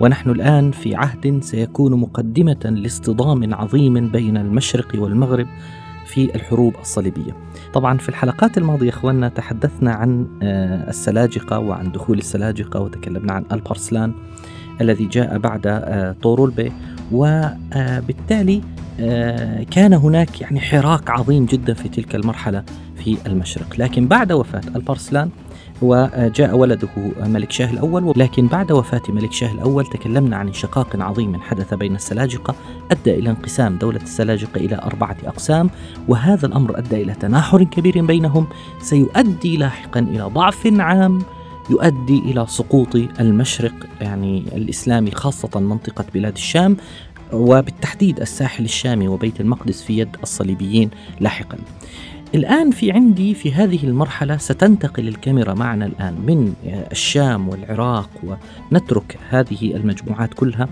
ونحن الآن في عهد سيكون مقدمة لاصطدام عظيم بين المشرق والمغرب في الحروب الصليبية. طبعا في الحلقات الماضية إخواننا تحدثنا عن آه، السلاجقة وعن دخول السلاجقة وتكلمنا عن البرسلان الذي جاء بعد آه، طورولبي وبالتالي آه، كان هناك يعني حراك عظيم جدا في تلك المرحلة في المشرق، لكن بعد وفاة البرسلان وجاء ولده ملك شاه الأول لكن بعد وفاة ملك شاه الأول تكلمنا عن انشقاق عظيم حدث بين السلاجقة أدى إلى انقسام دولة السلاجقة إلى أربعة أقسام وهذا الأمر أدى إلى تناحر كبير بينهم. سيؤدي لاحقا إلى ضعف عام يؤدي إلى سقوط المشرق يعني الإسلامي خاصة منطقة بلاد الشام. وبالتحديد الساحل الشامي وبيت المقدس في يد الصليبيين لاحقا. الآن في عندي في هذه المرحلة ستنتقل الكاميرا معنا الآن من الشام والعراق ونترك هذه المجموعات كلها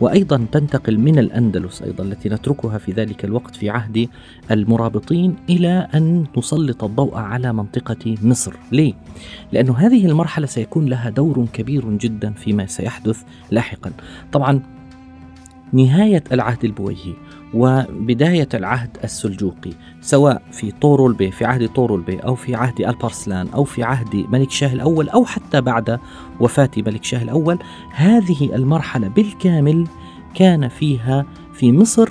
وأيضا تنتقل من الأندلس أيضا التي نتركها في ذلك الوقت في عهد المرابطين إلى أن نسلط الضوء على منطقة مصر. ليه؟ لأن هذه المرحلة سيكون لها دور كبير جدا فيما سيحدث لاحقا. طبعا نهاية العهد البويهي وبداية العهد السلجوقي سواء في طورول بي في عهد طورول بي أو في عهد البرسلان أو في عهد ملك شاه الأول أو حتى بعد وفاة ملك شاه الأول هذه المرحلة بالكامل كان فيها في مصر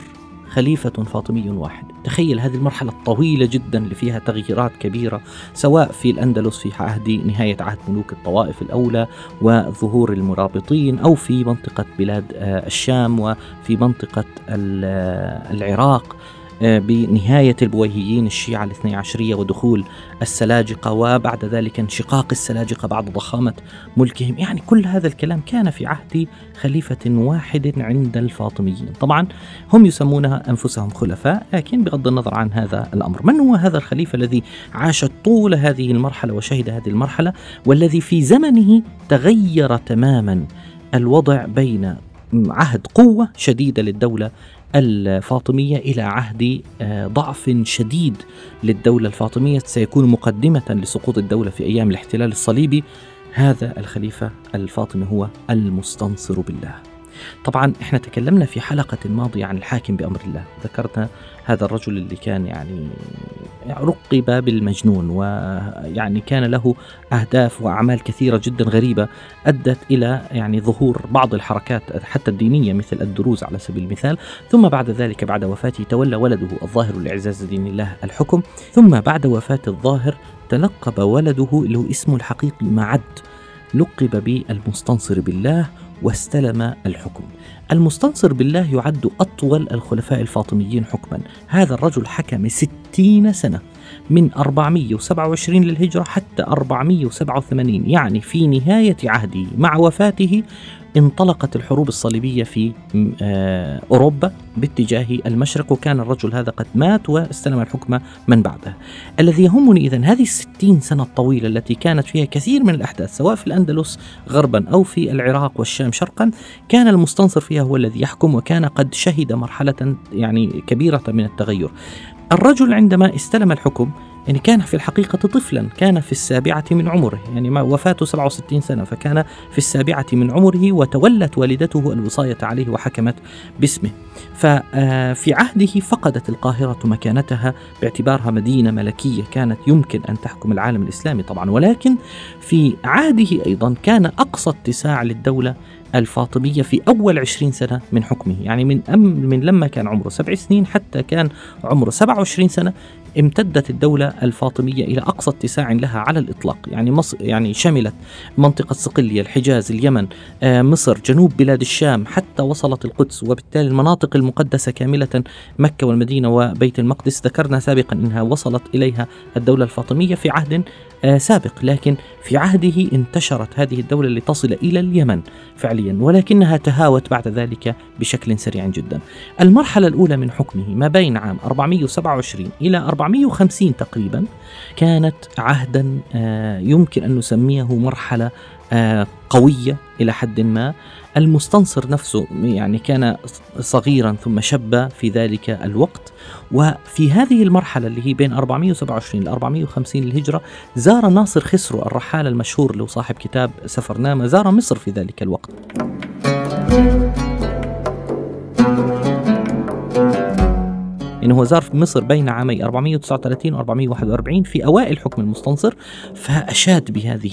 خليفة فاطمي واحد. تخيل هذه المرحلة الطويلة جدا اللي فيها تغييرات كبيرة سواء في الأندلس في عهد نهاية عهد ملوك الطوائف الأولى وظهور المرابطين أو في منطقة بلاد آه، الشام وفي منطقة آه، العراق. بنهاية البويهيين الشيعة الاثني عشرية ودخول السلاجقة وبعد ذلك انشقاق السلاجقة بعد ضخامة ملكهم. يعني كل هذا الكلام كان في عهد خليفة واحد عند الفاطميين. طبعا هم يسمونها أنفسهم خلفاء لكن بغض النظر عن هذا الأمر. من هو هذا الخليفة الذي عاش طول هذه المرحلة وشهد هذه المرحلة والذي في زمنه تغير تماما الوضع بين عهد قوة شديدة للدولة الفاطمية إلى عهد آه، ضعف شديد للدولة الفاطمية. سيكون مقدمة لسقوط الدولة في أيام الاحتلال الصليبي. هذا الخليفة الفاطمي هو المستنصر بالله. طبعا إحنا تكلمنا في حلقة ماضية عن الحاكم بأمر الله. ذكرنا هذا الرجل اللي كان يعني رقب بالمجنون ويعني كان له أهداف وأعمال كثيرة جدا غريبة أدت إلى يعني ظهور بعض الحركات حتى الدينية مثل الدروز على سبيل المثال. ثم بعد ذلك بعد وفاته تولى ولده الظاهر لإعزاز دين الله الحكم. ثم بعد وفاة الظاهر تلقب ولده له اسمه الحقيقي معد. لقب بالمستنصر بالله واستلم الحكم. المستنصر بالله يعد أطول الخلفاء الفاطميين حكما. هذا الرجل حكم ستين سنة. من 427 للهجرة حتى 487 يعني في نهاية عهده مع وفاته انطلقت الحروب الصليبية في آه، أوروبا باتجاه المشرق وكان الرجل هذا قد مات واستلم الحكم من بعده. الذي يهمني إذن هذه الستين سنة الطويلة التي كانت فيها كثير من الأحداث سواء في الأندلس غربا أو في العراق والشام شرقا كان المستنصر فيها هو الذي يحكم وكان قد شهد مرحلة يعني كبيرة من التغير. الرجل عندما استلم الحكم يعني كان في الحقيقة طفلا كان في السابعة من عمره يعني ما وفاته 67 سنة فكان في السابعة من عمره وتولت والدته الوصاية عليه وحكمت باسمه. ففي عهده فقدت القاهرة مكانتها باعتبارها مدينة ملكية كانت يمكن أن تحكم العالم الإسلامي طبعا ولكن في عهده أيضا كان أقصى اتساع للدولة الفاطمية في أول عشرين سنة من حكمه. يعني من أم من لما كان عمره سبع سنين حتى كان عمره سبع وعشرين سنة امتدت الدولة الفاطمية إلى أقصى اتساع لها على الإطلاق. يعني مصر يعني شملت منطقة صقلية الحجاز اليمن آه، مصر جنوب بلاد الشام حتى وصلت القدس. وبالتالي المناطق المقدسة كاملة مكة والمدينة وبيت المقدس. ذكرنا سابقا أنها وصلت إليها الدولة الفاطمية في عهد سابق لكن في عهده انتشرت هذه الدولة لتصل إلى اليمن فعليا ولكنها تهاوت بعد ذلك بشكل سريع جدا. المرحلة الأولى من حكمه ما بين عام 427 إلى 450 تقريبا كانت عهدا آه، يمكن أن نسميه مرحلة آه، قوية إلى حد ما. المستنصر نفسه يعني كان صغيرا ثم شب في ذلك الوقت. وفي هذه المرحلة اللي هي بين 427 ل 450 للهجرة زار ناصر خسرو الرحال المشهور هو صاحب كتاب سفرنامة زار مصر في ذلك الوقت. هو زار في مصر بين عامي 439 و 441 في أوائل حكم المستنصر فأشاد بهذه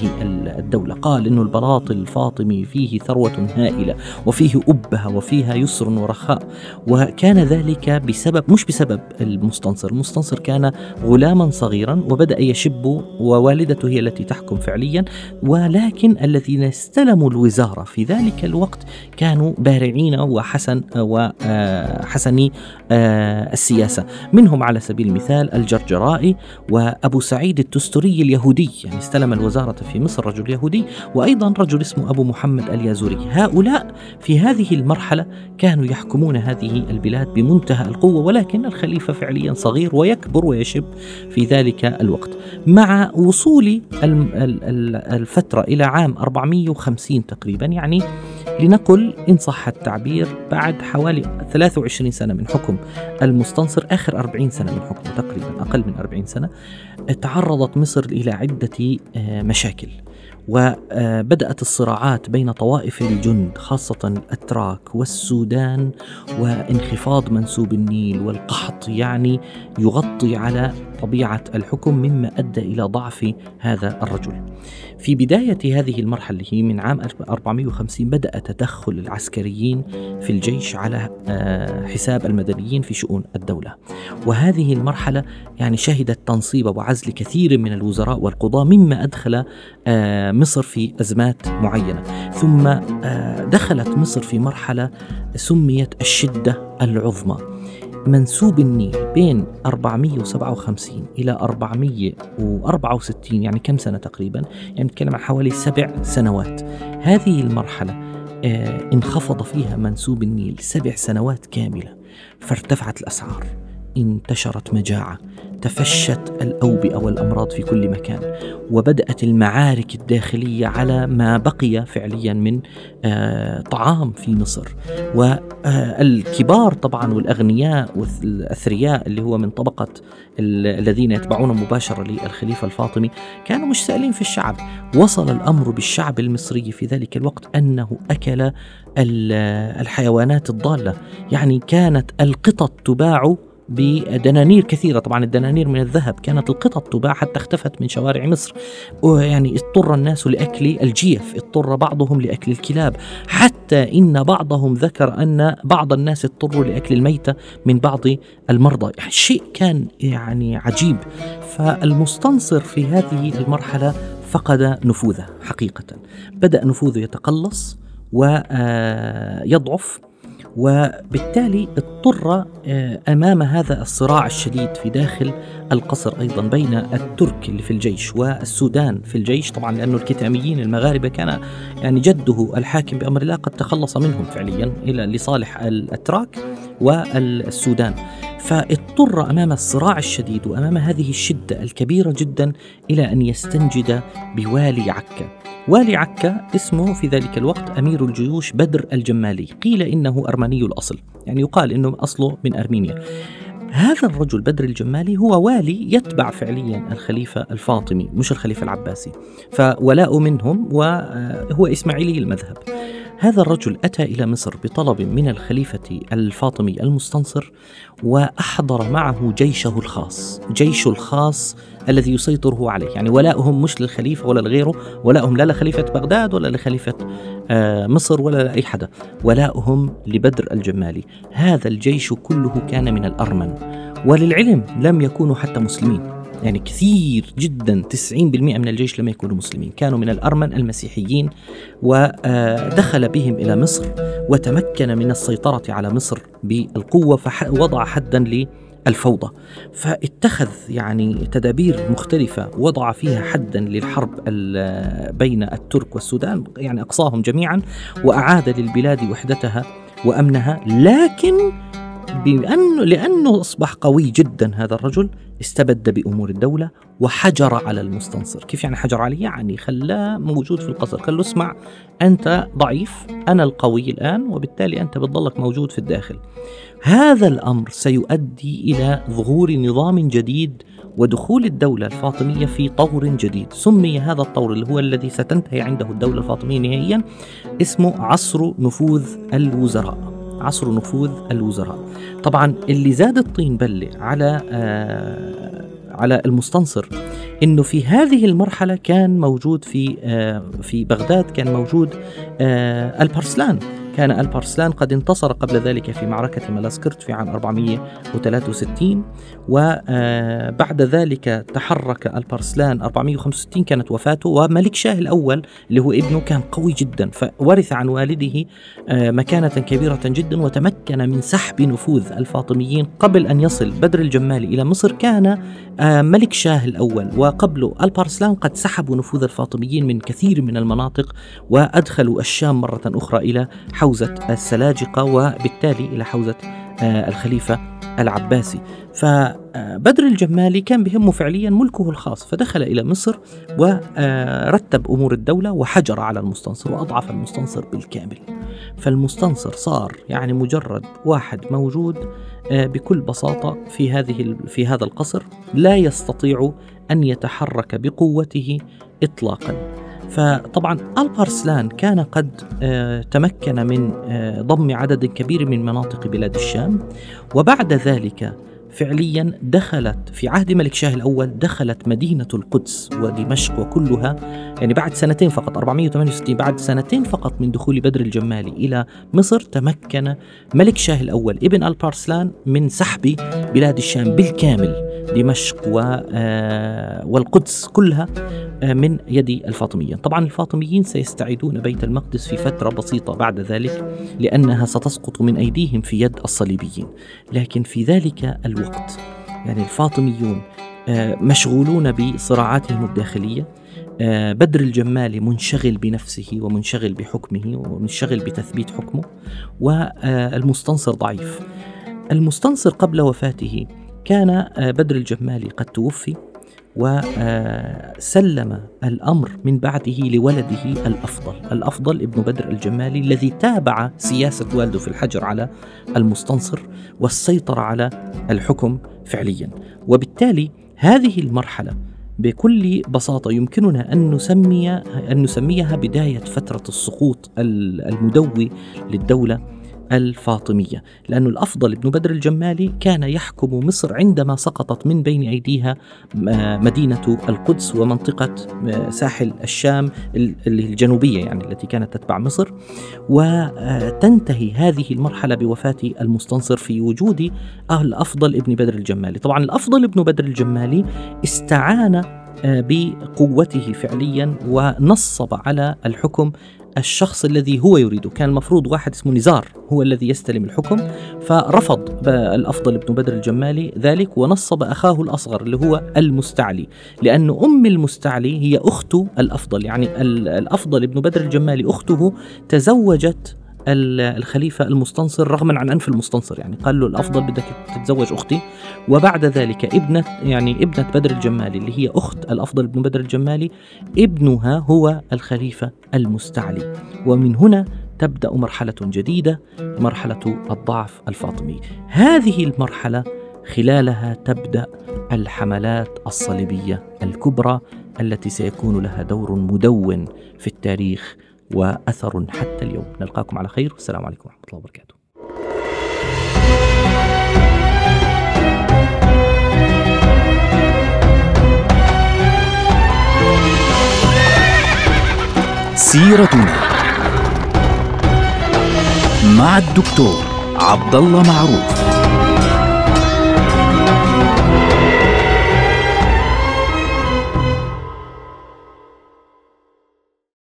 الدولة. قال إنه البلاط الفاطمي فيه ثروة هائلة وفيه أبهة وفيها يسر ورخاء وكان ذلك بسبب مش بسبب المستنصر المستنصر كان غلاما صغيرا وبدأ يشب ووالدته هي التي تحكم فعليا ولكن الذين استلموا الوزارة في ذلك الوقت كانوا بارعين وحسن وحسني آه، السياسة السياسة. منهم على سبيل المثال الجرجرائي وأبو سعيد التستري اليهودي. يعني استلم الوزارة في مصر رجل يهودي وأيضا رجل اسمه أبو محمد اليازوري. هؤلاء في هذه المرحلة كانوا يحكمون هذه البلاد بمنتهى القوة ولكن الخليفة فعليا صغير ويكبر ويشب في ذلك الوقت. مع وصول الفترة إلى عام 450 تقريبا يعني لنقل إن صح التعبير بعد حوالي 23 سنة من حكم المستنصر آخر 40 سنة من حكمه تقريبا أقل من 40 سنة تعرضت مصر إلى عدة آه، مشاكل. وبدأت الصراعات بين طوائف الجند خاصة الأتراك والسودان وانخفاض منسوب النيل والقحط يعني يغطي على طبيعة الحكم مما أدى إلى ضعف هذا الرجل. في بداية هذه المرحلة هي من عام 450 بدأ تدخل العسكريين في الجيش على آه، حساب المدنيين في شؤون الدولة. وهذه المرحلة يعني شهدت تنصيب وعزل كثير من الوزراء والقضاة مما أدخل آه، مصر في أزمات معينة. ثم آه، دخلت مصر في مرحلة سميت الشدة العظمى. منسوب النيل بين 457 إلى 464 يعني كم سنة تقريبا؟ يعني نتكلم عن حوالي سبع سنوات. هذه المرحلة آه انخفض فيها منسوب النيل سبع سنوات كاملة فارتفعت الأسعار. انتشرت مجاعة تفشت الأوبئة والأمراض في كل مكان وبدأت المعارك الداخلية على ما بقي فعليا من آه، طعام في مصر. والكبار طبعا والأغنياء والأثرياء اللي هو من طبقة الذين يتبعون مباشرة للخليفة الفاطمي كانوا مش سائلين في الشعب. وصل الأمر بالشعب المصري في ذلك الوقت أنه أكل الحيوانات الضالة. يعني كانت القطط تباع بدنانير كثيرة. طبعا الدنانير من الذهب. كانت القطط تباع حتى اختفت من شوارع مصر. ويعني اضطر الناس لأكل الجيف. اضطر بعضهم لأكل الكلاب. حتى إن بعضهم ذكر أن بعض الناس اضطروا لأكل الميتة من بعض المرضى. شيء كان يعني عجيب. فالمستنصر في هذه المرحلة فقد نفوذه حقيقة. بدأ نفوذه يتقلص ويضعف وبالتالي اضطر آه، أمام هذا الصراع الشديد في داخل القصر أيضا بين الترك اللي في الجيش والسودان في الجيش. طبعا لأنه الكتاميين المغاربة كان يعني جده الحاكم بأمر الله قد تخلص منهم فعليا إلى لصالح الأتراك والسودان. فاضطر أمام الصراع الشديد وأمام هذه الشدة الكبيرة جدا إلى أن يستنجد بوالي عكا. والي عكا اسمه في ذلك الوقت أمير الجيوش بدر الجمالي. قيل إنه أرمني الأصل يعني يقال إنه أصله من أرمينيا. هذا الرجل بدر الجمالي هو والي يتبع فعليا الخليفة الفاطمي مش الخليفة العباسي. فولاء منهم وهو إسماعيلي المذهب. هذا الرجل أتى إلى مصر بطلب من الخليفة الفاطمي المستنصر وأحضر معه جيشه الخاص جيشه الخاص الذي يسيطر عليه. يعني ولاؤهم مش للخليفة ولا لغيره ولاؤهم لا لخليفة بغداد ولا لخليفة آه، مصر ولا لأي حدا. ولاؤهم لبدر الجمالي. هذا الجيش كله كان من الأرمن. وللعلم لم يكونوا حتى مسلمين. يعني كثير جدا 90% من الجيش لم يكونوا مسلمين. كانوا من الأرمن المسيحيين ودخل بهم إلى مصر وتمكن من السيطرة على مصر بالقوة فوضع حدا الفوضى فاتخذ يعني تدابير مختلفة وضع فيها حدا للحرب بين الترك والسودان يعني أقصاهم جميعا وأعاد للبلاد وحدتها وأمنها. لكن بأنه لأنه أصبح قوي جدا هذا الرجل استبد بأمور الدولة وحجر على المستنصر. كيف يعني حجر عليه؟ يعني خلاه موجود في القصر. قال له اسمع أنت ضعيف أنا القوي الآن وبالتالي أنت بتضلك موجود في الداخل. هذا الأمر سيؤدي إلى ظهور نظام جديد ودخول الدولة الفاطمية في طور جديد. سمي هذا الطور اللي هو الذي ستنتهي عنده الدولة الفاطمية نهائيا اسمه عصر نفوذ الوزراء. عصر نفوذ الوزراء. طبعا اللي زاد الطين بلة على آه على المستنصر إنه في هذه المرحلة كان موجود في آه في بغداد كان موجود آه البرسلان. كان البارسلان قد انتصر قبل ذلك في معركة ملاسكرت في عام 463 وبعد ذلك تحرك البارسلان 465 كانت وفاته وملك شاه الأول اللي هو ابنه كان قوي جدا فورث عن والده آه، مكانة كبيرة جدا وتمكن من سحب نفوذ الفاطميين قبل أن يصل بدر الجمالي إلى مصر كان آه، ملك شاه الأول. وقبله البارسلان قد سحبوا نفوذ الفاطميين من كثير من المناطق وأدخلوا الشام مرة أخرى إلى حوزة السلاجقة وبالتالي إلى حوزة آه، الخليفة العباسي. فبدر الجمالي كان بهمه فعليا ملكه الخاص فدخل إلى مصر ورتب أمور الدولة وحجر على المستنصر وأضعف المستنصر بالكامل. فالمستنصر صار يعني مجرد واحد موجود آه، بكل بساطة في هذه في هذا القصر لا يستطيع أن يتحرك بقوته إطلاقا. فطبعا البارسلان كان قد آه، تمكن من آه، ضم عدد كبير من مناطق بلاد الشام. وبعد ذلك فعليا دخلت في عهد ملك شاه الأول دخلت مدينة القدس ودمشق وكلها. يعني بعد سنتين فقط 468 بعد سنتين فقط من دخول بدر الجمالي إلى مصر تمكن ملك شاه الأول ابن البارسلان من سحب بلاد الشام بالكامل. دمشق آه، والقدس كلها آه، من يد الفاطميين. طبعا الفاطميين سيستعيدون بيت المقدس في فترة بسيطة بعد ذلك لأنها ستسقط من أيديهم في يد الصليبيين. لكن في ذلك الوقت يعني الفاطميون آه، مشغولون بصراعاتهم الداخلية. بدر الجمالي منشغل بنفسه ومنشغل بحكمه ومنشغل بتثبيت حكمه والمستنصر ضعيف. المستنصر قبل وفاته كان آه، بدر الجمالي قد توفي وسلم الأمر من بعده لولده الأفضل، الأفضل ابن بدر الجمالي الذي تابع سياسة والده في الحجر على المستنصر والسيطرة على الحكم فعليا، وبالتالي هذه المرحلة بكل بساطة يمكننا أن نسمي أن نسميها بداية فترة السقوط المدوي للدولة الفاطمية لأن الأفضل ابن بدر الجمالي كان يحكم مصر عندما سقطت من بين أيديها آه، مدينة القدس ومنطقة آه، ساحل الشام الجنوبية يعني التي كانت تتبع مصر. وتنتهي هذه المرحلة بوفاة المستنصر في وجود الأفضل ابن بدر الجمالي. طبعا الأفضل ابن بدر الجمالي استعان بقوته فعليا ونصب على الحكم الشخص الذي هو يريده. كان المفروض واحد اسمه نزار هو الذي يستلم الحكم فرفض الأفضل ابن بدر الجمالي ذلك ونصب أخاه الأصغر اللي هو المستعلي لأن أم المستعلي هي أخت الأفضل. يعني الأفضل ابن بدر الجمالي أخته تزوجت الخليفة المستنصر رغما عن أنف المستنصر يعني قال له الأفضل بدك تتزوج أختي. وبعد ذلك ابنة يعني ابنة بدر الجمالي اللي هي أخت الأفضل ابن بدر الجمالي ابنها هو الخليفة المستعلي. ومن هنا تبدأ مرحلة جديدة مرحلة الضعف الفاطمي. هذه المرحلة خلالها تبدأ الحملات الصليبية الكبرى التي سيكون لها دور مدون في التاريخ وأثر حتى اليوم. نلقاكم على خير. والسلام عليكم ورحمة الله وبركاته. سيرتنا مع الدكتور عبد الله معروف.